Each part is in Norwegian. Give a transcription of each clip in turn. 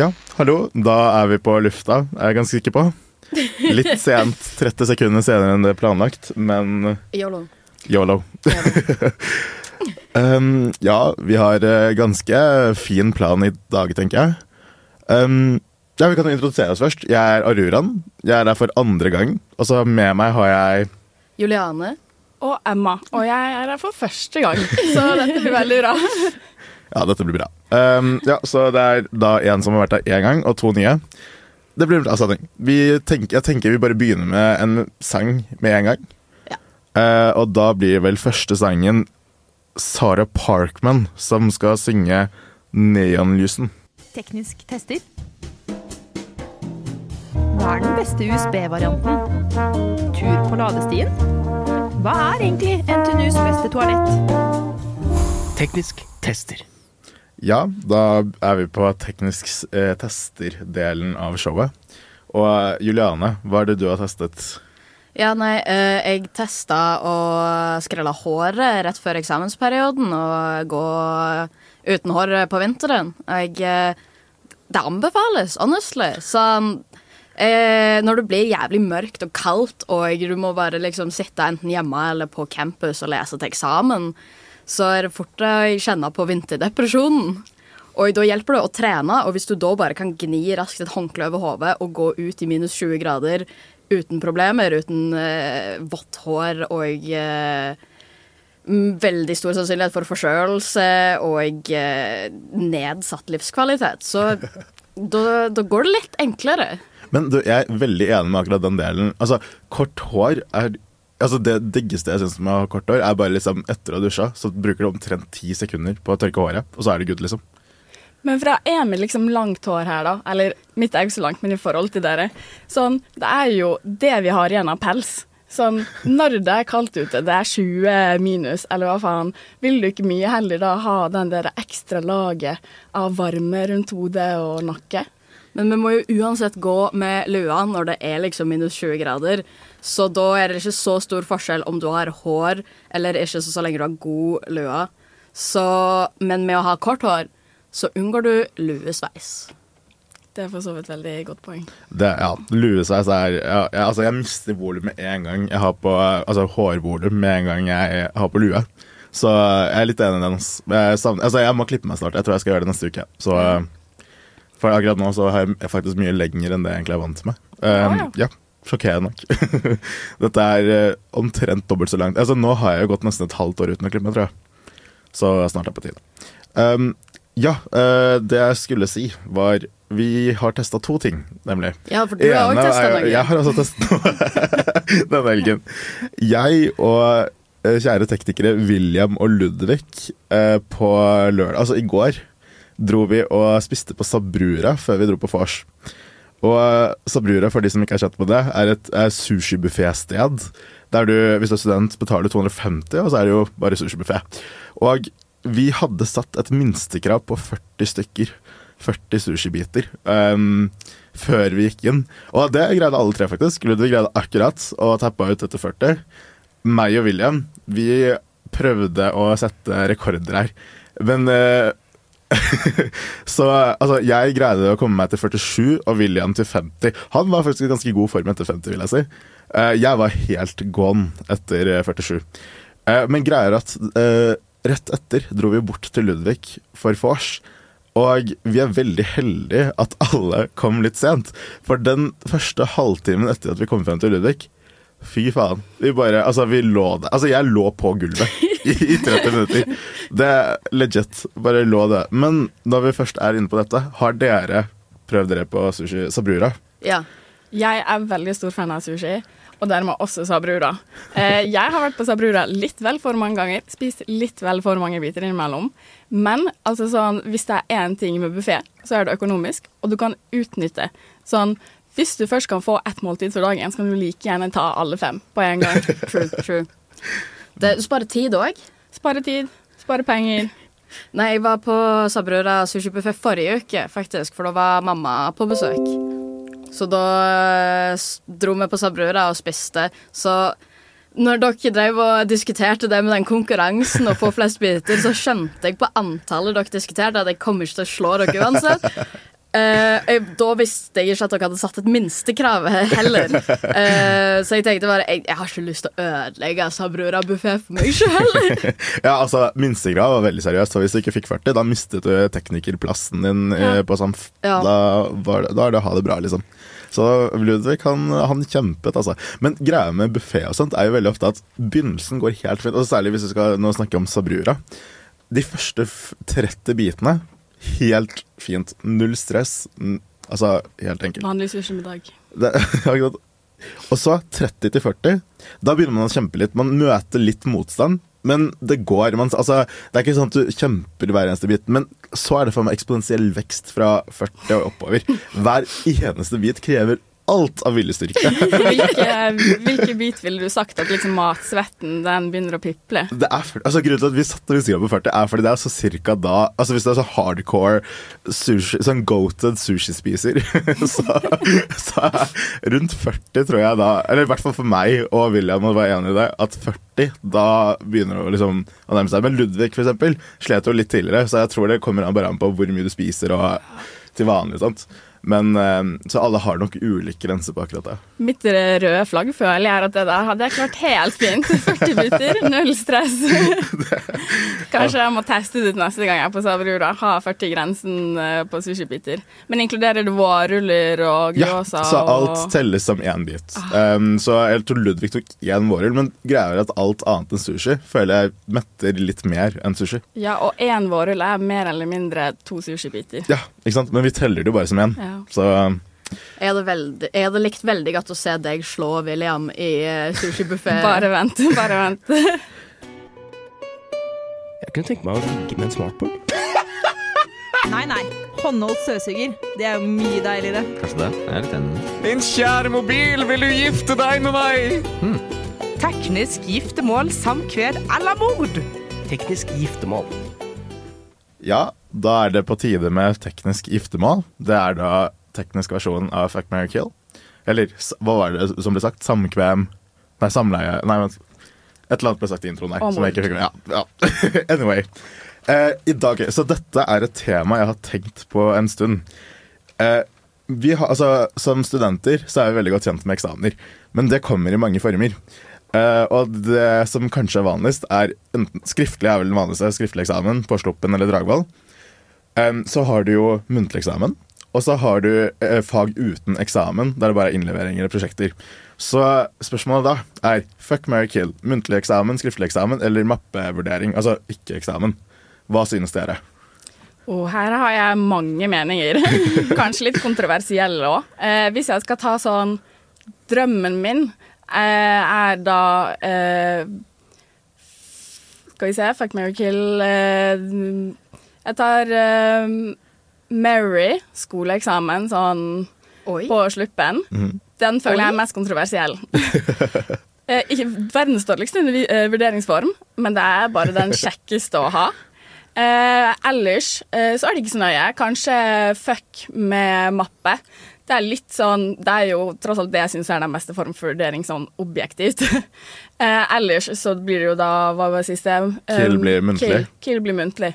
Ja, hallo. Da er vi på lufta, er jeg ganske sikker på. Litt sent, 30 sekunder senere enn det er planlagt, men Yolo. yolo. um, ja, vi har eh, ganske fin plan i dag, tenker jeg. Um, ja, Vi kan jo introdusere oss først. Jeg er Aruran. Jeg er her for andre gang. Og så med meg har jeg Juliane. Og Emma. Og jeg er her for første gang, så dette blir veldig bra. Ja, dette blir bra. Um, ja, Så det er da en som har vært her én gang, og to nye. Det blir bra sending. Vi tenker, jeg tenker vi bare begynner med en sang med en gang. Ja. Uh, og da blir vel første sangen Sara Parkman som skal synge Neonlysen. Teknisk tester. Hva er den beste USB-varianten? Tur på ladestien? Hva er egentlig NTNUs beste toalett? Teknisk tester. Ja, da er vi på teknisk eh, tester-delen av showet. Og eh, Juliane, hva er det du har testet? Ja, nei, eh, jeg testa å skrelle håret rett før eksamensperioden og gå uten hår på vinteren. Jeg, eh, det anbefales, honestly. Sånn Når det blir jævlig mørkt og kaldt, og du må bare liksom sitte enten hjemme eller på campus og lese til eksamen, så er det fort jeg kjenner på vinterdepresjonen. Og da hjelper det å trene, og hvis du da bare kan gni raskt et håndkle over hodet og gå ut i minus 20 grader uten problemer, uten eh, vått hår og eh, veldig stor sannsynlighet for forkjølelse og eh, nedsatt livskvalitet, så da, da går det litt enklere. Men du, jeg er veldig enig med akkurat den delen. Altså, kort hår er Altså Det diggeste jeg syns med å ha kort hår, er bare liksom etter å ha dusja, så bruker du omtrent ti sekunder på å tørke håret, og så er det good, liksom. Men fra vi liksom langt hår her, da, eller mitt er jo ikke så langt, men i forhold til dere, sånn, det er jo det vi har igjen av pels. Sånn, når det er kaldt ute, det er 20 minus, eller hva faen, vil du ikke mye heller da ha den der ekstra laget av varme rundt hodet og nakke? Men vi må jo uansett gå med lua når det er liksom minus 20 grader. Så da er det ikke så stor forskjell om du har hår eller ikke, så, så lenge du har god lue. Så, men med å ha kort hår, så unngår du luesveis. Det er for så vidt veldig godt poeng. Det, ja, Luesveis er ja, jeg, Altså, jeg mister volum med en gang jeg har på Altså hårvolum med en gang jeg har på lue. Så jeg er litt enig i den. Jeg, savner, altså, jeg må klippe meg snart. Jeg tror jeg skal gjøre det neste uke. Så For akkurat nå så har jeg faktisk mye lenger enn det jeg egentlig er vant med. Um, ja. Sjokkerende nok. Dette er eh, omtrent dobbelt så langt. Altså, nå har jeg jo gått nesten et halvt år uten å klippe tror jeg. Så snart er det på tide. Um, ja, uh, det jeg skulle si, var Vi har testa to ting, nemlig. Ja, for du har også òg testa noe. Jeg har også testet noe denne helgen. Jeg og eh, kjære teknikere William og Ludvig uh, på lørdag, altså i går, dro vi og spiste på Sabrura før vi dro på vors. Og eh, Sabrura, for de som ikke har kjent på det, er et sushibuffé-sted. Der du, hvis du er student, betaler 250, og så er det jo bare sushibuffé. Og vi hadde satt et minstekrav på 40 stykker. 40 sushibiter. Um, før vi gikk inn. Og det greide alle tre, faktisk. Ludvig greide akkurat å tappe ut etter 40. Meg og William, vi prøvde å sette rekorder her. Men eh, Så altså, jeg greide å komme meg til 47, og William til 50. Han var faktisk i ganske god form etter 50, vil jeg si. Eh, jeg var helt gone etter eh, 47. Eh, men greier at eh, rett etter dro vi bort til Ludvig for vors. Og vi er veldig heldige at alle kom litt sent. For den første halvtimen etter at vi kom frem til Ludvig Fy faen. Vi bare, altså vi lå der. Altså jeg lå på gulvet i, i 30 minutter. Det er legit. Bare lå det. Men når vi først er inne på dette, har dere prøvd dere på sushi sabrura? Ja. Jeg er veldig stor fan av sushi, og dermed også sabrura. Eh, jeg har vært på sabrura litt vel for mange ganger, spist litt vel for mange biter innimellom. Men altså sånn, hvis det er én ting med buffé, så er det økonomisk, og du kan utnytte Sånn, hvis du først kan få ett måltid for dagen, så kan du like gjerne ta alle fem på en gang. True, true. Det, du sparer tid òg. Sparer tid, Sparer penger. Nei, jeg var på Sabrura sushibuffé forrige uke, faktisk, for da var mamma på besøk. Så da eh, dro vi på Sabrura og spiste. Så når dere drev og diskuterte det med den konkurransen og få flest biter, så skjønte jeg på antallet dere diskuterte, at jeg kommer ikke til å slå dere uansett. Eh, jeg, da visste jeg ikke at dere hadde satt et minstekrav he- heller. Uh, så jeg tenkte bare jeg, jeg har ikke lyst til å ødelegge Sabrura buffé for meg sjøl. Ja, altså, Minstekrav var veldig seriøst. for hvis du ikke fikk 40, da mistet du teknikerplassen din Ja. på Samf. Ja. Da, var det, da er det ha det bra, liksom. Så Ludvig han, han kjempet, altså. Men greia med buffé og sånt er jo veldig ofte at begynnelsen går helt fint. Og særlig hvis vi skal nå snakke om Sabrura. De første f- 30 bitene, helt fint. Null stress. Altså, helt enkelt. Vanlig sushimiddag. Det, akkurat. og så 30 til 40. Da begynner man å kjempe litt. Man møter litt motstand, men det går. Man, altså, det er ikke sånn at du kjemper hver eneste bit, men så er det for meg eksponentiell vekst fra 40 og oppover. Hver eneste bit krever alt av viljestyrke. Hvilke, hvilke bit ville du sagt at liksom matsvetten den begynner å piple? Det er, altså Grunnen til at vi satte Instagram på 40, er fordi det er så cirka da Altså Hvis du er så hardcore sushi, sånn goated sushispiser, så, så rundt 40 tror jeg da Eller i hvert fall for meg og William å være enig i det, at 40 da begynner det liksom å nærme seg. Men Ludvig for eksempel slet jo litt tidligere, så jeg tror det kommer an bare an på hvor mye du spiser og til vanlig. Sant? Men eh, Så alle har nok ulike grenser på akkurat det. Mitt røde flagg føler jeg at det der hadde jeg klart helt fint. 40 biter, null stress. Kanskje jeg må teste det ut neste gang jeg er på Sabrura. Ha 40-grensen eh, på sushibiter. Men inkluderer det vårruller og Ja, så alt og... telles som én bit. Um, så jeg tror Ludvig tok én vårrull, men greia er at alt annet enn sushi føler jeg metter litt mer enn sushi. Ja, og én vårrull er mer eller mindre to sushibiter. Ja, ikke sant? Men vi teller det jo bare som én. Ja. Så um, Jeg hadde, veldig, jeg hadde likt veldig godt å se deg slå William i uh, sushibuffé. Bare vent, bare vent. Jeg kunne tenke meg å ligge med en smartboard. Nei, nei. Håndholdt støvsuger. Det er jo mye deiligere. Kanskje det? Jeg er litt enig. Min kjære mobil, vil du gifte deg med meg? Teknisk giftermål, samkved eller mord. Teknisk giftermål. ja, da er det på tide med teknisk giftermål. Det er da teknisk versjon av Fuck, marry, kill. Eller hva var det som ble sagt? Samkvem Nei, samleie Nei, vent. Et eller annet ble sagt i introen. Og Som jeg ikke fikk med. Ja, ja. anyway. Eh, I dag, så dette er et tema jeg har tenkt på en stund. Eh, vi har, altså, som studenter så er vi veldig godt kjent med eksamener, men det kommer i mange former. Eh, og det som kanskje er vanligst, er enten skriftlig er vel den vanligste, skriftlig eksamen på Sluppen eller Dragvoll. Em, så har du jo muntlig eksamen, og så har du eh, fag uten eksamen, der det bare er innleveringer og prosjekter. Så spørsmålet da er fuck, marry, kill. Muntlig eksamen, skriftlig eksamen eller mappevurdering? Altså ikke eksamen. Hva synes dere? Oh, her har jeg mange meninger. Kanskje litt kontroversielle òg. Eh, hvis jeg skal ta sånn Drømmen min eh, er da eh, Skal vi se Fuck, marry, kill eh, Jeg tar uh, Mary, skoleeksamen, sånn Oi. på sluppen. Den føler jeg er mest kontroversiell. Eh, ikke verdens dårligste eh, vurderingsform, men det er bare den kjekkeste å ha. Eh, ellers eh, så er det ikke så nøye. Kanskje fuck med mappe. Det er litt sånn Det er jo tross alt det jeg syns er den beste form for vurdering sånn objektivt. eh, ellers så blir det jo da Hva var det siste? Um, Kill blir muntlig. Kill, kill blir muntlig.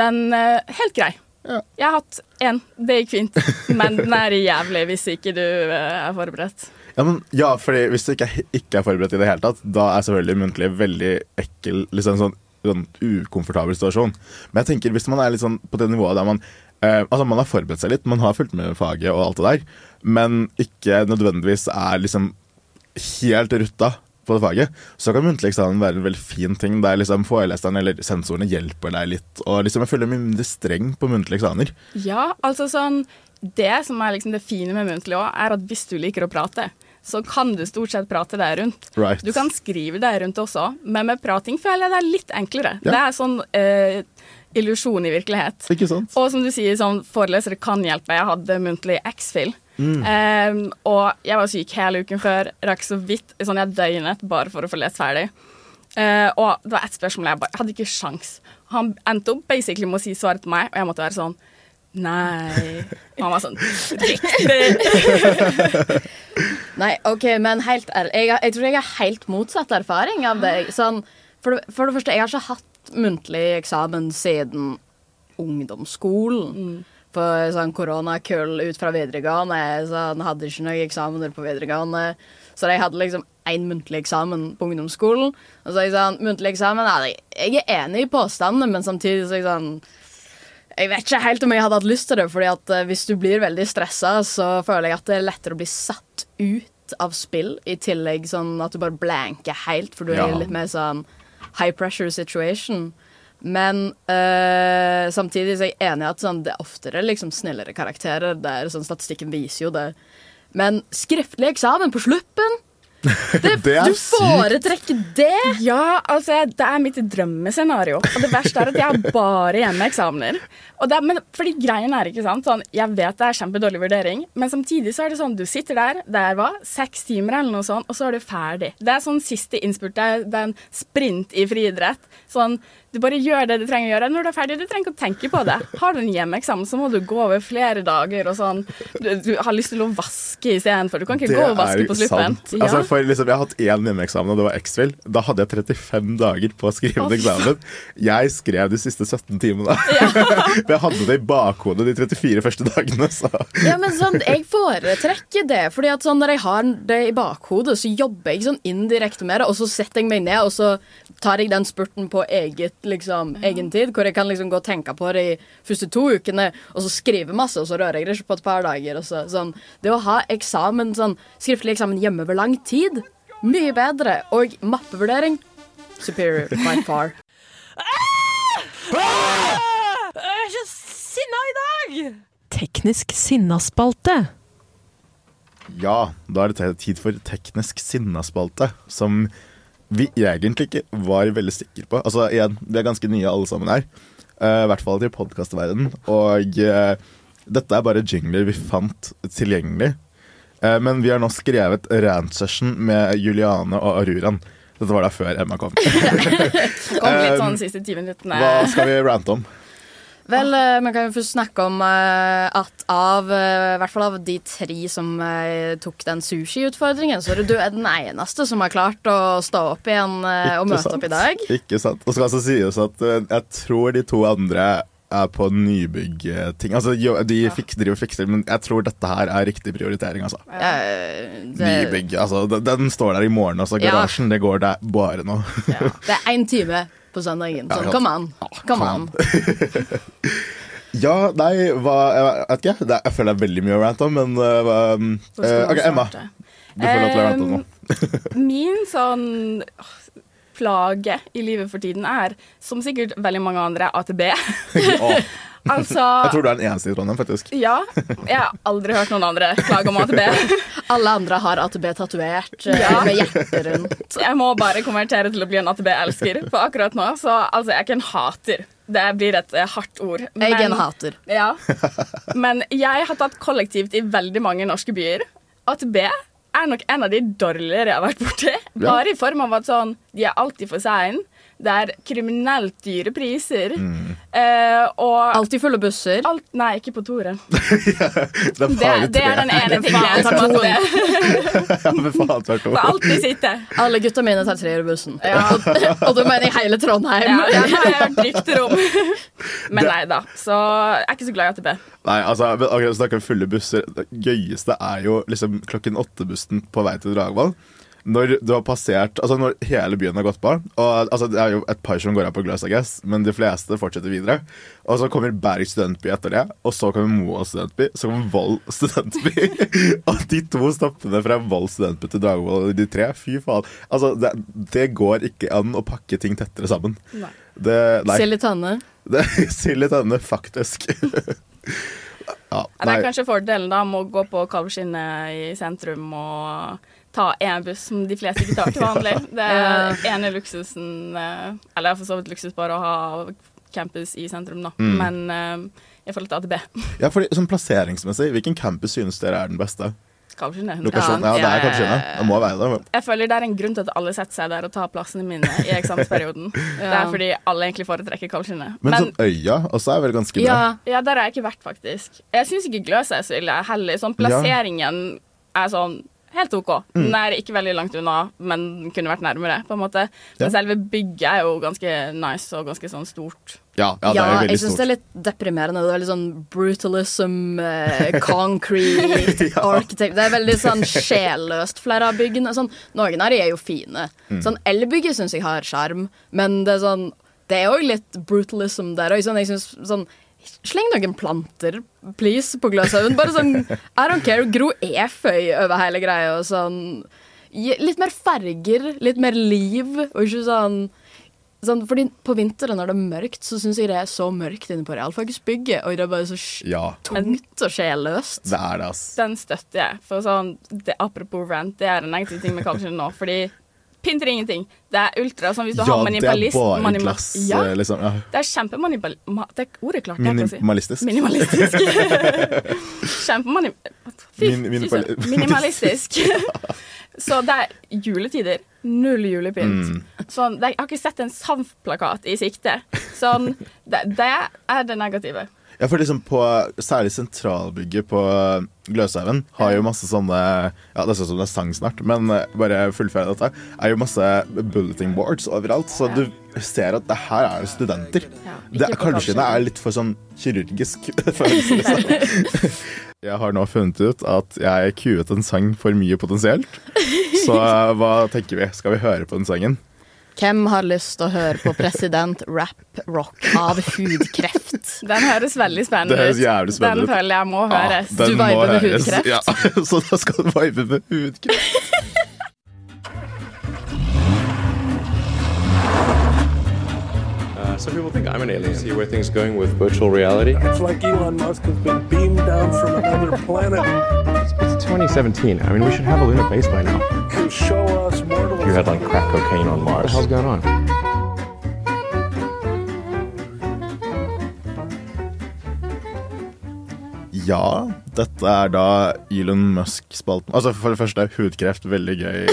Den uh, Helt grei. Ja. Jeg har hatt én. Det gikk fint. Men den er jævlig hvis ikke du uh, er forberedt. Ja, men, ja, fordi Hvis du ikke ikke er forberedt i det hele tatt, da er selvfølgelig muntlig veldig ekkel, liksom sånn, sånn ukomfortabel situasjon. Men jeg tenker hvis man er litt sånn på det nivået der man uh, Altså man har forberedt seg litt, man har fulgt med faget og alt det der, men ikke nødvendigvis er liksom helt rutta på det faget, så kan muntlig eksamen være en veldig fin ting der liksom foreleseren eller sensorene hjelper deg litt. Og liksom jeg føler meg mindre streng på muntlige eksamener. Ja, altså sånn Det som er liksom det fine med muntlig òg, er at hvis du liker å prate, så kan du stort sett prate deg rundt. Right. Du kan skrive deg rundt også, men med prating føler jeg det er litt enklere. Ja. Det er sånn eh, illusjon i virkelighet. Ikke sant? Og som du sier, sånn forelesere kan hjelpe. Jeg hadde muntlig X-Fill. Um, og jeg var syk hele uken før. Rakk så vidt sånn jeg døgnet bare for å få lest ferdig. Uh, og det var ett spørsmål jeg bare jeg hadde ikke sjans. Han endte opp basically med å si svaret til meg, og jeg måtte være sånn Nei. Og han var sånn Riktig! Nei, OK, men helt ærlig Jeg, jeg tror jeg har helt motsatt erfaring av deg. Sånn, for, for det første, jeg har ikke hatt muntlig eksamen siden ungdomsskolen. For sånn koronakull ut fra videregående sånn, hadde ikke noen eksamener på videregående. Så de hadde liksom én muntlig eksamen på ungdomsskolen. Og så jeg sånn, muntlig eksamen ja, Jeg er enig i påstandene, men samtidig så jeg sånn jeg vet ikke helt om jeg hadde hatt lyst til det, fordi at eh, hvis du blir veldig stressa, så føler jeg at det er lettere å bli satt ut av spill, i tillegg sånn at du bare blanker helt, for du Ja. er litt mer sånn high pressure situation. Men eh, samtidig så er jeg enig i at sånn, det er oftere liksom snillere karakterer. Der, sånn, statistikken viser jo det. Men skriftlig eksamen på sluppen det, Det er Du sykt. foretrekker det? Ja, altså, det er mitt drømmescenario. Og det verste er at jeg har bare hjemmeeksamener. Og det er, men fordi greien er ikke sant sånn, Jeg vet det er kjempedårlig vurdering, men samtidig så er det sånn du sitter der, det er hva, seks timer eller noe sånt, og så er du ferdig. Det er sånn siste innspurt. Det er, det er en sprint i friidrett. Sånn, du bare gjør det du trenger å gjøre. Når du er ferdig, du trenger ikke å tenke på det. Har du en hjemmeeksamen, så må du gå over flere dager og sånn. Du, du har lyst til å vaske istedenfor. Du kan ikke gå og vaske på sluppen. sant. Altså, for liksom, jeg har hatt én hjemmeeksamen, og det var X-Fill. Da hadde jeg 35 dager på å skrive en eksamen. Jeg skrev de siste 17 timene. For jeg hadde det i bakhodet de 34 første dagene. Så. Ja, men sånn, Jeg foretrekker det. Fordi at sånn, Når jeg har det i bakhodet, så jobber jeg sånn indirekte med det. Og så setter jeg meg ned og så tar jeg den spurten på eget, liksom, egen tid. Hvor jeg kan liksom gå og tenke på det i første to ukene, og så skrive masse. Og så rører jeg det ikke på et par dager. Og så, sånn. Det å ha eksamen, sånn, skriftlig eksamen hjemme over lang tid, mye bedre. Og mappevurdering superior by far. Jeg er så sinna i dag! Teknisk sinnaspalte. Ja, da er det tid for teknisk sinnaspalte, som vi egentlig ikke var veldig sikre på. Altså, igjen, vi er ganske nye alle sammen her. Uh, I hvert fall til podkastverdenen. Og uh, dette er bare jingler vi fant tilgjengelig. Uh, men vi har nå skrevet rant session med Juliane og Aruran. Dette var da før Emma kom. Kom litt sånn siste ti minuttene. Hva skal vi rante om? Vel, man vi kan jo først snakke om eh, at av eh, i hvert fall av de tre som eh, tok den sushi-utfordringen, så er du er den eneste som har klart å stå opp igjen eh, og møte sant? opp i dag. Ikke sant. Og så skal det sies at eh, jeg tror de to andre er på nybyggting. Altså, jo, de fik, driver og fikser, men jeg tror dette her er riktig prioritering, altså. Ja, det, Nybygg, altså. Den, den står der i morgen, altså. Ja. Garasjen, det går der bare nå. ja, det er én time på søndagen. Sånn. Come on. Kom an. Ja, nei, hva Jeg vet ikke. Det er, jeg føler det er veldig mye å rante om, men uh, man OK, Emma. Du føler at du har rante om nå. Min sånn plage i livet for tiden er, som sikkert veldig mange andre, AtB. Altså jeg tror du er den eneste i Trondheim, faktisk. Ja. Jeg har aldri hørt noen andre klage om AtB. Alle andre har AtB tatovert eh, Ja. med hjertet rundt. Jeg må bare konvertere til å bli en AtB-elsker. For akkurat nå så altså, jeg er ikke en hater. Det blir et eh, hardt ord. Jeg er en hater. Ja. Men jeg har tatt kollektivt i veldig mange norske byer. AtB er nok en av de dårligere jeg har vært borti. Bare i form av at sånn, de er alltid for sein. Det er kriminelt dyre priser. Eh, og Alltid fulle busser. alt Nei, ikke på Tore. Det er Det, det er den ene tingen jeg tar med Ja, men faen, tar to. alltid sitte. Alle gutta mine tar treerbussen. Ja. Og da mener jeg hele Trondheim. Ja, ja, det har jeg hørt rykter om. Men nei da. Så jeg er ikke så glad i AtB. Nei, altså, akkurat snakker om fulle busser. Det gøyeste er jo liksom klokken åtte-bussen på vei til Dragvoll. Når du har passert Altså når hele byen har gått på. Og altså, Det er jo et par som går av på Gløs, I guess, men de fleste fortsetter videre. Og så kommer Berg studentby etter det, og så kommer Moa studentby, så kommer Vold studentby. og de to stoppene fra Vold studentby til Dragvoll, de tre, fy faen. Altså, det, det går ikke an å pakke ting tettere sammen. Nei. Det, nei. Sild i tønne. Sild i tønne, faktisk. ja, nei. Det er kanskje fordelen da med å gå på Kalvskinnet i sentrum og ta én buss som de fleste ikke tar til vanlig. Det er ene luksusen eh, Eller for så vidt luksus bare å ha campus i sentrum, da. Mm. Men eh, i forhold til AtB Ja, fordi sånn Plasseringsmessig, hvilken campus synes dere er den beste? Lokasjon? Ja, det er kanskje det. Må være det. Jeg føler det er en grunn til at alle setter seg der og tar plassene mine i eksamensperioden. Det er fordi alle egentlig foretrekker Kalvskinnet. Men, sånn Øya også er vel ganske bra? ja, ja, der har jeg ikke vært, faktisk. Jeg syns ikke Gløs er så ille heller. Sånn plasseringen er sånn helt OK. Mm. Den er ikke veldig langt unna, men kunne vært nærmere, på en måte. Ja. Selve bygget er jo ganske nice og ganske sånn stort. Ja, ja, det Ja, jeg veldig syns det er litt deprimerende. Det er litt sånn brutalism, eh, concrete, architect Det er veldig sånn sjelløst, flere av byggene. Sånn, noen av de er jo fine. Mm. Sånn Elbygget syns jeg har sjarm, men det er sånn Det er òg litt brutalism der òg. Sånn, jeg synes, sånn Sleng noen planter, please, på Gløshaugen. Bare sånn I don't care. Gro eføy over hele greia. Og sånn Litt mer farger, litt mer liv, og ikke sånn Sånn, fordi På vinteren når det er mørkt, så syns jeg det er så mørkt inne på realfagsbygget. Og det er bare så Ja, tungt og sjelløst. det er det, ass. Den støtter jeg. For sånn, det, apropos rant, det er en negativ ting vi kaller det nå. Fordi pynter ingenting. Det er ultra. Sånn hvis du Ja, har det er bare glass, Ja, eh, liksom. Ja. det er kjempemanipal... ma- Det er ordet ikke å si. Minimalistisk. Minimalistisk. Fy, Min-. Minimalistisk. Så det er juletider. Null julepynt. Mm. Sånn, jeg har ikke sett en SAMF-plakat i sikte. Sånn, det, det er det negative. Ja, for liksom på Særlig sentralbygget på Gløshaugen har jo masse sånne Ja, det ser ut som det er sang snart, men eh, bare fullfør dette. Er jo masse bulleting boards overalt, så du ser at det her er studenter. Ja, Det, kanskje Kalvskinnet. er litt for sånn kirurgisk følelse. Liksom. Jeg har nå funnet ut at jeg kuet en sang for mye potensielt. Så eh, hva tenker vi? Skal vi høre på den sangen? Hvem har lyst til å høre på president rap-rock av hudkreft? Den høres veldig spennende Det høres ut. jævlig spennende Den føler jeg må høres. Ja, Du viber med hudkreft? Ja, så da skal du vibe med hudkreft. Uh, some people think I'm an alien. See where things are going with virtual reality. It's like Elon Musk has been beamed down from another planet 2017. I mean, we should have a lunar base by now. You show us mortals. You had like crack cocaine on Mars. What the hell's going on? Ja, dette er da Elon Musk-spalten. Altså For det første, hudkreft. Veldig gøy.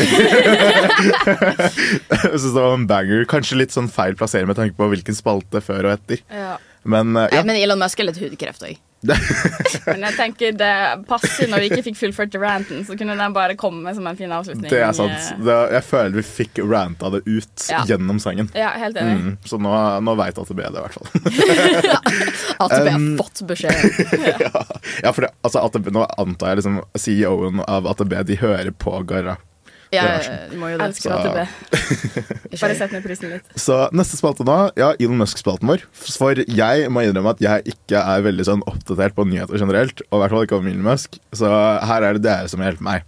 Jeg synes det var en banger. Kanskje litt sånn feil plassering med tanke på hvilken spalte før og etter. Ja. Men eh, Nei, men Elon Musk er litt hudkreft òg. Men jeg tenker det passer når vi ikke fikk fullført ranten, så kunne den bare komme som en fin avslutning. Det er sant. Det, jeg føler vi fikk ranta det ut Ja. gjennom sangen. Ja, helt enig. Mm, så nå, nå veit AtB det, i hvert fall. ATB har Um, fått beskjed. ja, ja, for det, altså, AtB, nå antar jeg liksom CEO-en av AtB de hører på Garra. Ja, er sånn. må jo det. Elsker Så- AtB. Bare sett ned prisen litt. Så neste spalte nå, ja, Elon Musk-spalten vår. For jeg må innrømme at jeg ikke er veldig sånn oppdatert på nyheter generelt. Og i hvert fall ikke om Elon Musk. Så her er det dere som hjelper meg.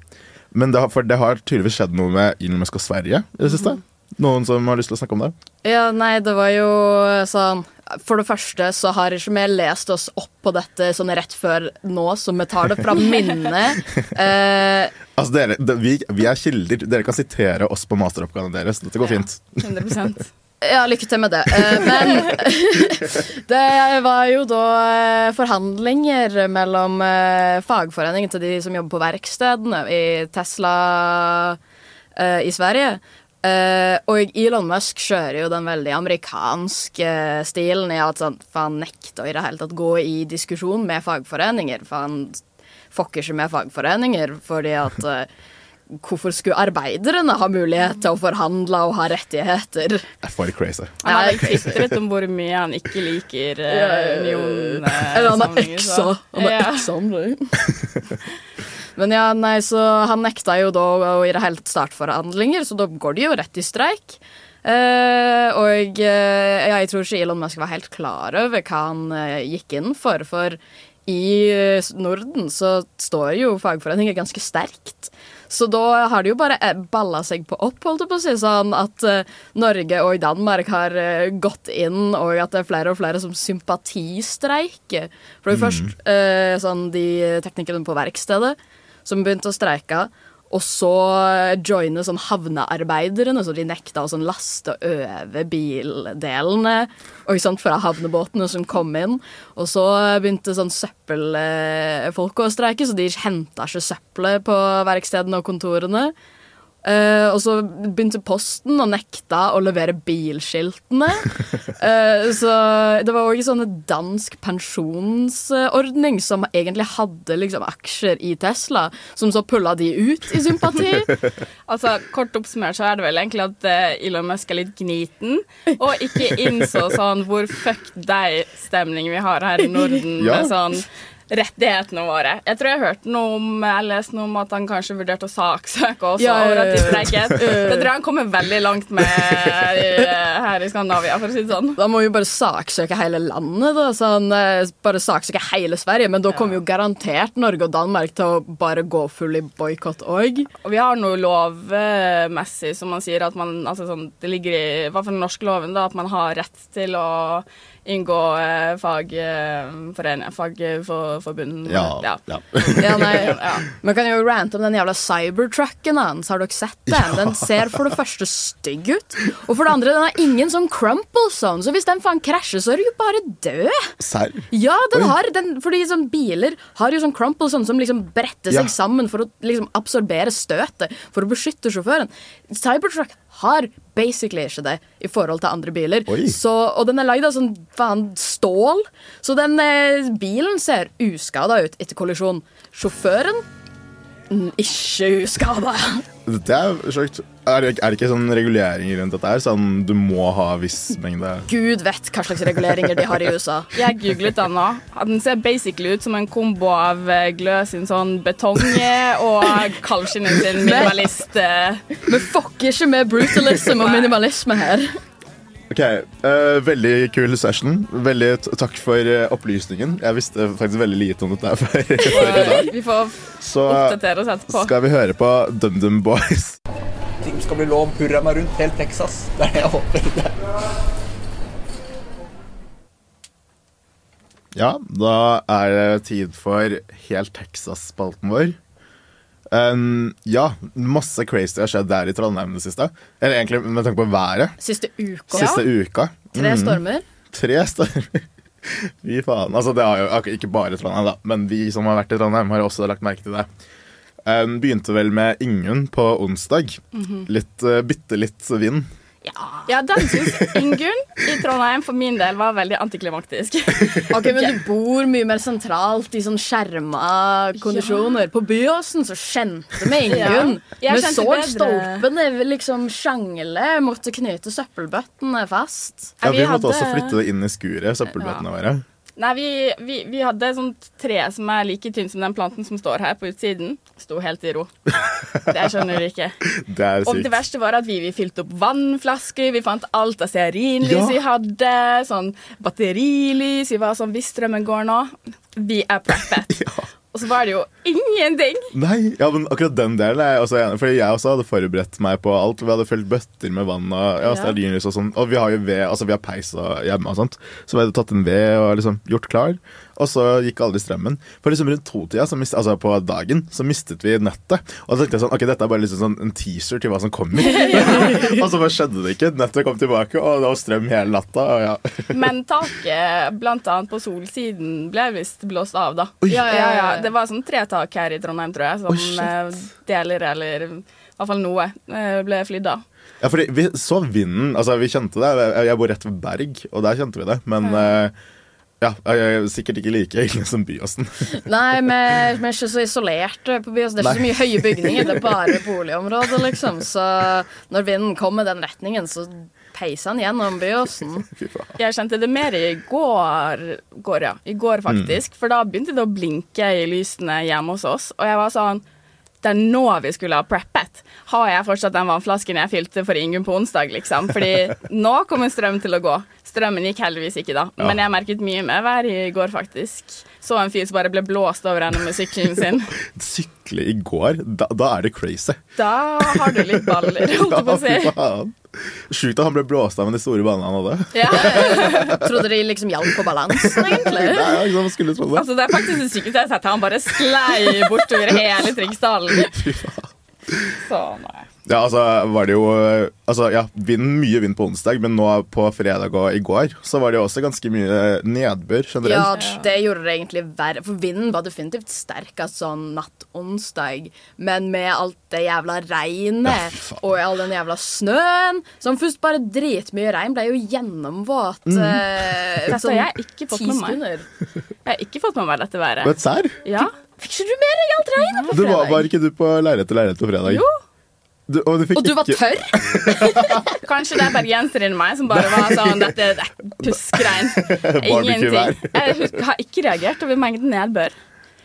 Men det har, for det har tydeligvis skjedd noe med Elon Musk og Sverige i det siste. Noen som har lyst til å snakke om det? Ja, nei, det var jo sånn For det første så har ikke vi lest oss opp på dette sånn rett før nå, så vi tar det fra minnet. Eh, Altså dere, det, vi, vi er kilder. Dere kan sitere oss på masteroppgavene deres. Dette går fint. 100%. ja, lykke til med det. Eh, men det var jo da eh, forhandlinger mellom eh, fagforeningen til de som jobber på verkstedene i Tesla i Sverige. Eh, og Elon Musk kjører jo den veldig amerikanske stilen i at sånn, for han nekter i det hele tatt gå i diskusjon med fagforeninger. For han fucker ikke med fagforeninger fordi at uh, Hvorfor skulle arbeiderne ha mulighet til å forhandle og ha rettigheter? Det er for crazy. Han har tvitret om hvor mye han ikke liker uh, unionsamlinger. eh, Eller han har eksa. Han har eksa om det. Men ja, nei, så han nekta jo da å i det hele tatt starte forhandlinger, så da går de jo rett i streik. Eh, og eh, ja, jeg tror ikke Elon Musk var helt klar over hva han eh, gikk inn for, for i eh, Norden så står jo fagforeninger ganske sterkt. Så da har det jo bare eh, balla seg på opp, holdt jeg på å si, sånn at Norge og Danmark har gått inn, og at det er flere og flere som sympatistreiker. For det er jo først sånn de teknikerne på verkstedet som begynte å streike. Og så joine sånn havnearbeiderne, så de nekta å sånn laste over bildelene og sånt fra havnebåtene som kom inn. Og så begynte sånn søppelfolk å streike, så de henta ikke søppelet på verkstedene og kontorene. Eh, og så begynte Posten å nekta å levere bilskiltene. Uh, så det var òg en sånn dansk pensjonsordning som egentlig hadde liksom aksjer i Tesla, som så pulla de ut i sympati. Altså, Kort oppsummert så er det vel egentlig at uh, Elon Musk er litt gniten, og ikke innså sånn hvor fuck deg-stemning vi har her i Norden. Ja. med sånn rettighetene våre. Jeg tror jeg hørte noe om Jeg leste noe om at han kanskje vurderte å saksøke også Ja, ja, over ja. Det tror jeg han kommer veldig langt med i, her i Skandinavia, for å si det sånn. Da må vi jo bare saksøke hele landet, da. Sånn, eh, bare saksøke hele Sverige. Men da kommer jo garantert Norge og Danmark til å bare gå full i boikott òg. Og vi har noe lovmessig som man sier at man altså sånn, Det ligger i, i hvert fall den norske loven da, at man har rett til å inngå eh, fagforbund Ja. ja. Ja, nei. Ja. Man kan jo rante om den jævla cybertrucken hans. Har dere sett den? Den ser for det første stygg ut. Og for det andre, den har ingen sånn crumple zone, så hvis den faen krasjer, så er du jo bare død. Serr? Ja, den Oi. har den, fordi sånn biler har jo sånn crumple zone som liksom bretter seg Ja. sammen for å liksom absorbere støtet, for å beskytte sjåføren. Cybertruck har basically ikke det i forhold til andre biler. Så, og den er lagd av sånn faen stål, så den eh, bilen ser uskada ut etter kollisjon. Sjåføren ikke uskada. Det er sjukt. Er det, er det ikke sånn reguleringer rundt dette her? Sånn du må ha viss mengde Gud vet hva slags reguleringer de har i USA. Jeg googlet den nå. Den ser basically ut som en kombo av eh, Glø sin sånn betong og Kalskinen sin minimalist. Men Vi fucker ikke med brutalism og minimalisme her. Ok, uh, Veldig kul session. Veldig t takk for uh, opplysningen. Jeg visste faktisk veldig lite om dette før, før i dag. Vi får Så oppdatere oss etterpå. skal vi høre på DumDum Boys. Ting skal bli lov. Hurra meg rundt helt Texas. Det er det jeg håper. Ja, da er det tid for Helt Texas-spalten vår. Um, ja, masse crazy har skjedd der i Trondheim det siste. Eller egentlig med tanke på været. Siste uka. Siste uka. Tre Mhm. stormer. Tre stormer. Fy faen. Altså, det har jo ikke bare Trondheim, da, men vi som har vært i Trondheim, har også lagt merke til det. Um, begynte vel med Ingunn på onsdag. Mhm. Litt, uh, bitte litt vind. Ja, den syns Ingunn i Trondheim for min del var veldig antiklimaktisk. Ok, Men du bor mye mer sentralt i sånn skjerma kondisjoner. På Byåsen så kjente vi Ingunn. Ja, Vi så stolpene liksom sjangle, måtte knyte søppelbøttene fast. Ja, vi vi måtte hadde- også flytte det inn i skuret, søppelbøttene våre. Nei, vi, vi, vi hadde et sånt tre som er like tynt som den planten som står her på utsiden. Sto helt i ro. Det skjønner du ikke. Det er Og det verste var at vi, vi fylte opp vannflasker, vi fant alt av stearinlys Ja. vi hadde, sånn batterilys, vi var sånn Hvis strømmen går nå, vi er preppet. Og så var det jo ingenting. Nei, ja, men akkurat den delen er jeg også enig. Fordi jeg også hadde forberedt meg på alt. Vi hadde fylt bøtter med vann og ja, Ja. stearinlys og sånn. Og vi har jo ved, altså vi har peis og hjemme og sånt. Så vi hadde tatt en ved og liksom gjort klar. Og så gikk aldri strømmen. For liksom rundt to-tida, mist- altså på dagen, så mistet vi nettet. Og da tenkte jeg sånn, ok, dette er bare liksom sånn en teaser til hva som kommer. og så bare skjedde det ikke. Nettet kom tilbake, og det var strøm hele natta. Ja. Men taket, blant annet på solsiden, ble visst blåst av, da. Ja, ja, ja. Det var sånn tre tak her i Trondheim, tror jeg, som oh, deler, eller i hvert fall noe, eh, ble flydd av. Ja, fordi vi så vinden, altså vi kjente det. Jeg- bor rett ved Berg, og der kjente vi det. Men eh, ja, jeg er sikkert ikke like ille som Byåsen. Nei, vi, er ikke så isolerte på Byåsen. Det er ikke så mye høye bygninger, det er bare boligområder, liksom. Så når vinden kommer den retningen, så peiser han gjennom Byåsen. Jeg kjente det mer i går, går ja. I går, faktisk. For da begynte det å blinke i lysene hjemme hos oss, og jeg var sånn det er nå vi skulle ha preppet. Har jeg fortsatt den vannflasken jeg fylte for Ingunn på onsdag, liksom? Fordi nå kommer strøm til å gå. Strømmen gikk heldigvis ikke da, Ja. men jeg merket mye mer vær i går, faktisk. Så en fyr som bare ble blåst over ende med sykkelen sin. Sykle i går, da, da er det crazy. Da har du litt baller, holdt jeg på å si. Sjukt at han ble blåst av med de store ballene han hadde. Ja. Trodde de liksom hjalp på balansen, egentlig. Nei, liksom, skulle tro det. Altså, det er faktisk det sykeste jeg har sett. Han bare sklei bortover hele Triksdalen. Så nei. Ja, altså var det jo Altså, ja, vind, mye vind på onsdag, men nå på fredag og i går så var det jo også ganske mye nedbør generelt. Ja, det gjorde det egentlig verre. For vinden var definitivt sterkest sånn natt onsdag. Men med alt det jævla regnet og all den jævla snøen Som først bare dritmye regn ble jo gjennomvåt. Mm. eh, Dette jeg har ikke fått med meg. Jeg har ikke fått med meg dette været. Men serr? Ja. Fikk ikke du med deg alt regnet på Du var, var ikke du på leilighet til leilighet på fredag? Jo. Du, og du fikk Og du var ikke- tørr? Kanskje det er bergenser inni meg som bare var sånn Dette det er puskregn. Ingenting. Jeg har ikke reagert over mengden nedbør.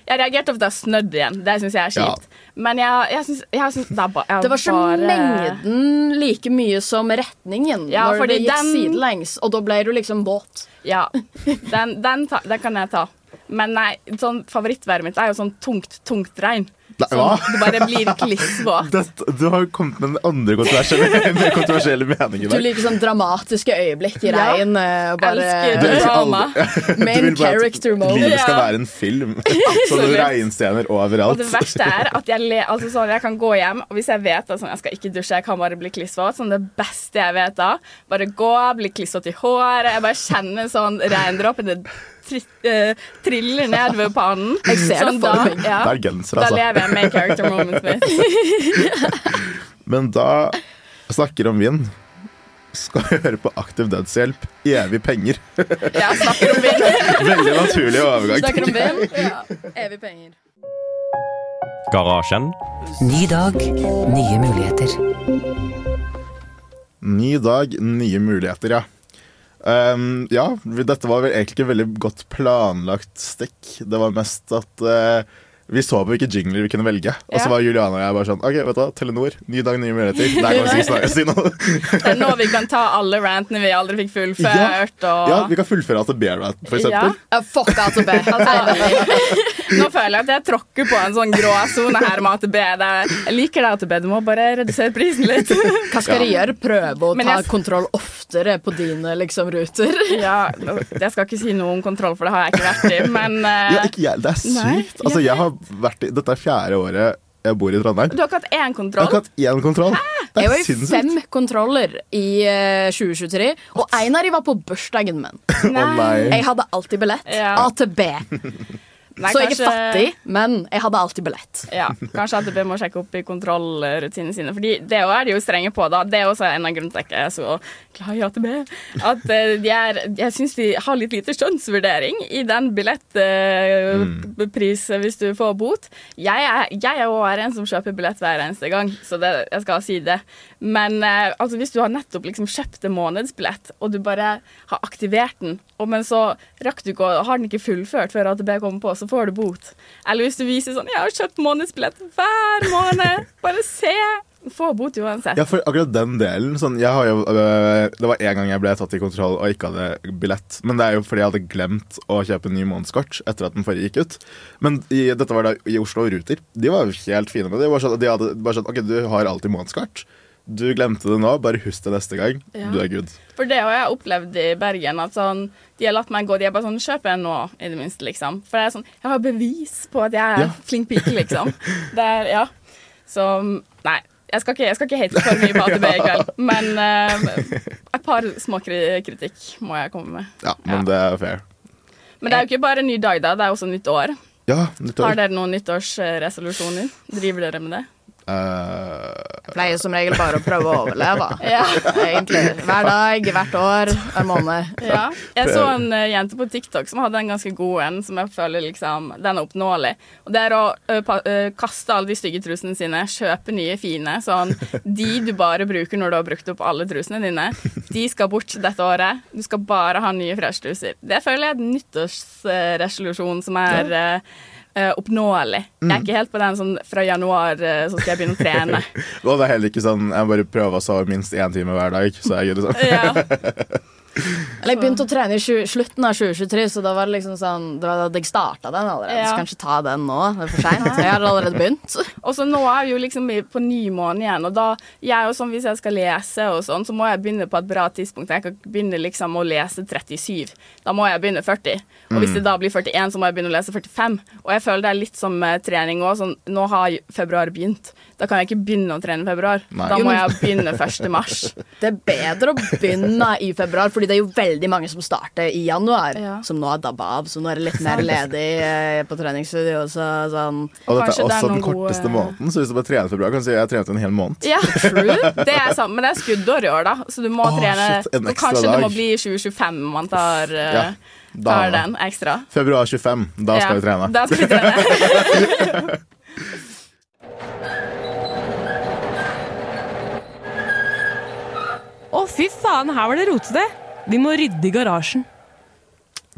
Jeg reagerte over at det har snødd igjen. Det syns jeg er Ja. kjipt. Men jeg, jeg synes, jeg synes, det er ba, jeg Det var ikke bare mengden like mye som retningen Ja, når fordi det gikk den- sidelengs, og da ble du liksom våt. Ja. Den, den, ta, den kan jeg ta. Men nei, sånn favorittværet mitt er jo sånn tungt, tungt regn. Nei, Sånn, hva? du bare blir klissvåt. Du har jo kommet med den andre kontroversielle, mer kontroversielle meningen Du liker sånn dramatiske øyeblikk i regn. Ja. bare Elsker drama. aldri- Du Main vil bare at character mode. Livet skal være en film. Sånne regnscener overalt. Og det verste er at jeg, le, altså sånn, jeg kan gå hjem, og hvis jeg vet at sånn, jeg skal ikke dusje, jeg kan bare bli klissvåt, sånn det beste jeg vet da, bare gå, bli klissvåt i håret, jeg bare kjenner sånn regndråpene tri, uh, triller nedover pannen. Jeg ser det Sånn for meg. Ja, Bergenser, da altså. lever jeg med character moments mitt. Men da snakker om vind. Skal høre på Aktiv dødshjelp, evig penger. ja, snakker om vind. Veldig naturlig overgang. Snakker om vind. Ja. Evig penger. Garasjen. Ny dag, nye muligheter. Ny dag, nye muligheter, ja. Um, ja, dette var vel egentlig ikke veldig godt planlagt stikk. Det var mest at eh, vi så på hvilke jingler vi kunne velge. Og så var Juliana og jeg bare sånn OK, vet du hva, Telenor, ny dag, nye muligheter. Der kan vi snakke, snak- si noe. Det er nå vi kan ta alle rantene vi aldri fikk fullført, og Ja, vi kan fullføre AtB-rant, for eksempel. Ja. Uh, fuck AtB. Altså, nå føler jeg at jeg tråkker på en sånn grå sone her med AtB. Jeg liker det, AtB. Du må bare redusere prisen litt. Hva skal de gjøre? Prøve å Men ta jeg- kontroll oftere på dine liksom, ruter? Ja, Jeg skal ikke si noe om kontroll, for det har jeg ikke vært i, men uh... Ja, ikke. Det er sykt. Nei, altså, jeg har vært i, dette er fjerde året jeg bor i Trondheim. Du har ikke hatt én Jeg har kontroll? ikke hatt én kontroll. Det Jeg er var i sinnssykt. fem kontroller i uh, 2023, og en av de var på bursdagen min. Nei. Jeg hadde alltid billett. Ja. AtB. Nei, Så jeg er fattig, men jeg hadde alltid billett. Ja, Kanskje AtB må sjekke opp i kontrollrutinene sine. Fordi det er de jo strenge på. da Det er også en av grunnene til at jeg er så glad i AtB. At eh, de er Jeg syns de har litt lite skjønnsvurdering i den billettpris hvis du får bot. Jeg er, jeg er også en som kjøper billett hver eneste gang, så det, jeg skal si det. Men eh, altså, hvis du har nettopp liksom kjøpt en månedsbillett, og du bare har aktivert den, og men så rakk du ikke har den ikke fullført før AtB kommer på, så får du bot. Eller hvis du viser sånn 'Jeg har kjøpt månedsbillett hver måned', bare se! Få bot uansett. Ja, for akkurat den delen sånn, jo, øh, Det var en gang jeg ble tatt i kontroll og ikke hadde billett. Men det er jo fordi jeg hadde glemt å kjøpe en ny månedskort etter at den forrige gikk ut. Men i, dette var da i Oslo Ruter. De var jo helt fine med det. De var sånn, de hadde bare sånn OK, du har alltid månedskort. Du glemte det nå, bare husk det neste gang. Ja. Du er good. For det har jeg opplevd i Bergen. At sånn, de har latt meg gå. De er bare sånn 'Kjøp en nå', i det minste, liksom. For det er sånn Jeg har bevis på at jeg er Ja. flink pike, liksom. Er, ja. Så nei. Jeg skal, ikke, jeg skal ikke hate for mye på AtB i kveld, men uh, et par små kritikk må jeg komme med. Ja, men det er fair. Men det er jo ikke bare en ny dag, da. Det er også nytt år. Ja, nyttår. Har dere noen nyttårsresolusjoner? Driver dere med det? Eh, Pleier som regel bare å prøve å overleve. Ja. Egentlig. Hver dag, hvert år, hver måned. Ja. Jeg så en eh, jente på TikTok som hadde en ganske god en, som jeg føler liksom Den er oppnåelig. Og det er å ø, kaste alle de stygge trusene sine, kjøpe nye fine. Sånn de du bare bruker når du har brukt opp alle trusene dine, de skal bort dette året. Du skal bare ha nye fresh truser. Det føler jeg er en nyttårsresolusjon som er eh, eh, oppnåelig. Jeg er ikke helt på den sånn fra januar uh, så skal jeg begynne å trene. og det er heller ikke sånn Jeg bare prøver å sove minst én time hver dag, så er jeg good. Liksom. Ja. Eller jeg begynte å trene i tjue- slutten av 2023, så da var det liksom sånn Det var da jeg starta den allerede. Ja. Så kanskje ta den nå. Det er for seint. Jeg har allerede begynt. Og så nå er vi jo liksom på ny måned igjen, og da jeg er jo sånn hvis jeg skal lese og sånn, så må jeg begynne på et bra tidspunkt. Jeg kan ikke begynne liksom å lese 37. Da må jeg begynne 40. Og hvis Mm. det da blir 41, så må jeg begynne å lese 45. Og jeg føler det er litt som eh, trening òg. Sånn, nå har februar begynt. Da kan jeg ikke begynne å trene i februar. Nei. Da må jeg begynne 1. mars. Det er bedre å begynne i februar, fordi det er jo veldig mange som starter i januar, som nå har dabba av. Så nå er det litt mer ledig eh, på treningsstudio. Så, sånn. Og dette Kanskje er det er også den korteste gode- måneden, så hvis du bare trener i februar, kan du si jeg har trent en hel måned. Ja, true. Det er sant, men det er skuddår i år, da. Så du må oh, trene shit, en og ekstra Kanskje det må bli 2025 man tar, eh, Ja, da- tar den ekstra. Februar 25, da skal Ja, vi trene. Da skal vi trene. Å, fy faen, her var det rotete. Vi må rydde i garasjen.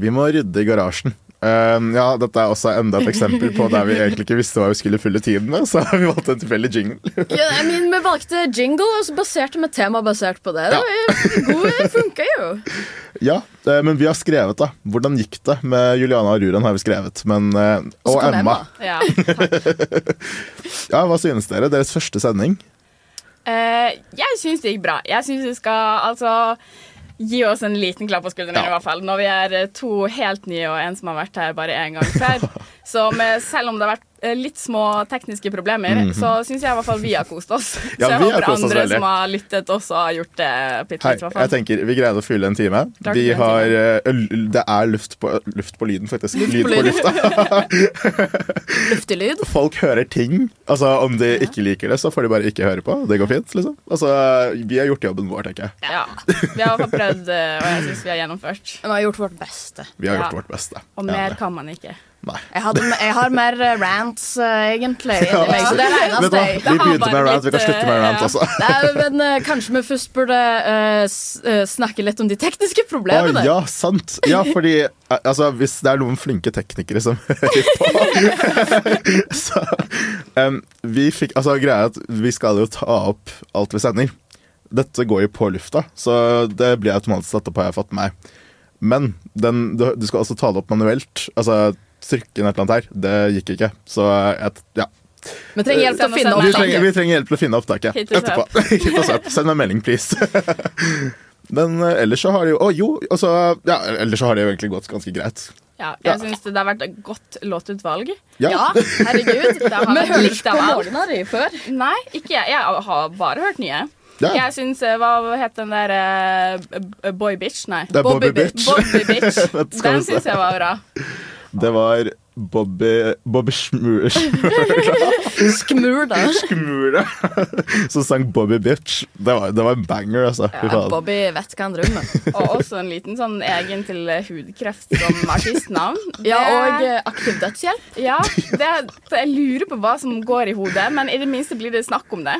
Vi må rydde i garasjen. Um, ja, dette er også enda et eksempel på der vi egentlig ikke visste hva vi skulle fylle tiden med, så vi valgt en tilfeldig jingle. Ja, I mean, vi valgte jingle, og så baserte vi tema basert på det. Det var funka jo. Ja, eh, men vi har skrevet, da. Hvordan gikk det med Juliana og Ruren? har vi skrevet, men, eh, Og Emma. Ja. Ja, Hva synes dere? Deres første sending? Uh, jeg syns det gikk bra. Jeg syns vi skal altså gi oss en liten klapp på skulderen, i hvert fall. Når vi er eh, to helt nye og en som har vært her bare én gang før. Så med, selv om det har vært litt små tekniske problemer, Mhm. så syns jeg i hvert fall vi har kost oss. Ja, så jeg håper oss andre veldig. som har lyttet, også har gjort det bitte Hei, litt. jeg tenker Vi greide å fylle en time. Vi en har eh, Det er luft på, luft på lyden, faktisk. Luft Lyd på lufta. Luftig lyd. Folk hører ting. Altså Om de ikke liker det, så får de bare ikke høre på. Det går fint. liksom Altså Vi har gjort jobben vår, tenker jeg. Ja. Vi har i hvert fall prøvd, eh, og jeg syns vi har gjennomført. Vi har gjort vårt beste. Vi har Ja. gjort vårt beste. Og mer ja. kan man ikke. Jeg, hadde, jeg har mer eh, rants, eh, egentlig, Ja. meg, så det er det eneste jeg Vi begynte med rant, vi kan slutte med rant altså. Nei, men eh, Kanskje vi først burde uh, eh, snakke litt om de tekniske problemene. problemene. ja, sant. Ja, fordi eh, altså, hvis det er noen flinke teknikere som hører på Så um, vi fikk Altså, greia er at vi skal jo ta opp alt vi sender. Dette går jo på lufta, så det blir automatisk satt opp, har jeg fått med meg. Men den, du, du skal altså ta det opp manuelt. Altså trykke inn et eller annet her. Det gikk ikke. Så jeg, ja. Vi trenger hjelp til å finne Vi trenger, vi opptaket. trenger hjelp til å finne opptaket Hit etterpå. Hit us up. Send meg en melding, please. Men eh, ellers så har det jo Å jo, altså, ja, ellers så har det jo egentlig gått ganske greit. Ja, jeg syns det har vært et godt låtutvalg. Ja. Ja, herregud. Det har Vi hørte ikke på noen av de før. Nei, ikke jeg. Jeg har bare hørt nye. Ja. Jeg syns eh, Hva het den der uh, Boy Bitch? Nei. Det er Bobby Bitch. Bobby Bitch. Skal vi Den syns jeg var bra. Det var Bobby Bobby Smurda. Skmurda. Skmure. Som sang Bobby Bitch. Det var, det var en banger, altså. Ja. Bobby vet hva han drømmer. Og også en liten sånn egen til hudkreft som artistnavn. Ja, og eh, aktiv dødshjelp. Ja, det, for jeg lurer på hva som går i hodet, men i det minste blir det snakk om det.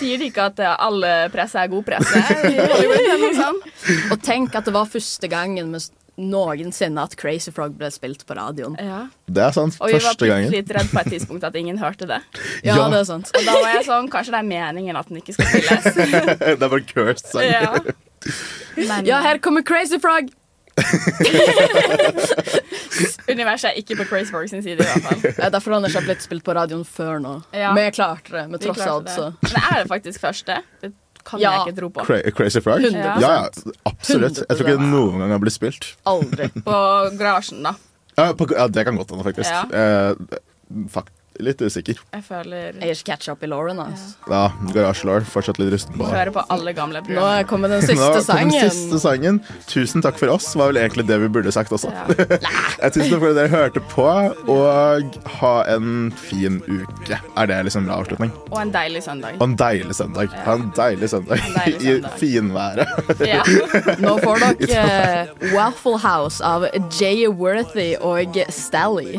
Sier de ikke at eh, all presse er god presse? Og tenk at det var første gangen med noensinne at Crazy Frog ble spilt på radioen. Ja. Det er sant. Og vi var Første litt redd på et tidspunkt at ingen hørte det. Ja, Ja. det er sant. Og da var jeg sånn, kanskje det er meningen at den ikke skal spilles. det er bare cursed sang. Ja. Men Ja, her kommer Crazy Frog! universet er ikke på Crazy Frog sin side, i hvert fall. Er derfor han ikke blitt spilt på radioen før nå. Ja. Vi klarte det, med tross alt, det. så. Men er det faktisk første? Kan Ja. jeg ikke tro på. Cra Crazy Frog? 100%. Ja, ja, absolutt. Jeg tror ikke det noen gang har blitt spilt. Aldri. På garasjen, da. Ja, på, ja Det kan godt hende, faktisk. Ja. Eh, fakt, litt usikker. Jeg føler Jeg er ikke catch up i Lauren, altså. Ja, Garasjelår. Fortsatt litt rusten på. Hører på alle gamle Nå kommer den Nå siste kom den siste sangen. Tusen takk for oss, var vel egentlig det vi burde sagt også. Jeg Tusen takk for at dere hørte på, og ha en fin uke. Er det liksom bra avslutning? Og en deilig søndag. Og en deilig søndag. Ha en deilig søndag En deilig i søndag. finværet. Ja. Nå får dere eh, Waffle House av Jay Worthy og Stally.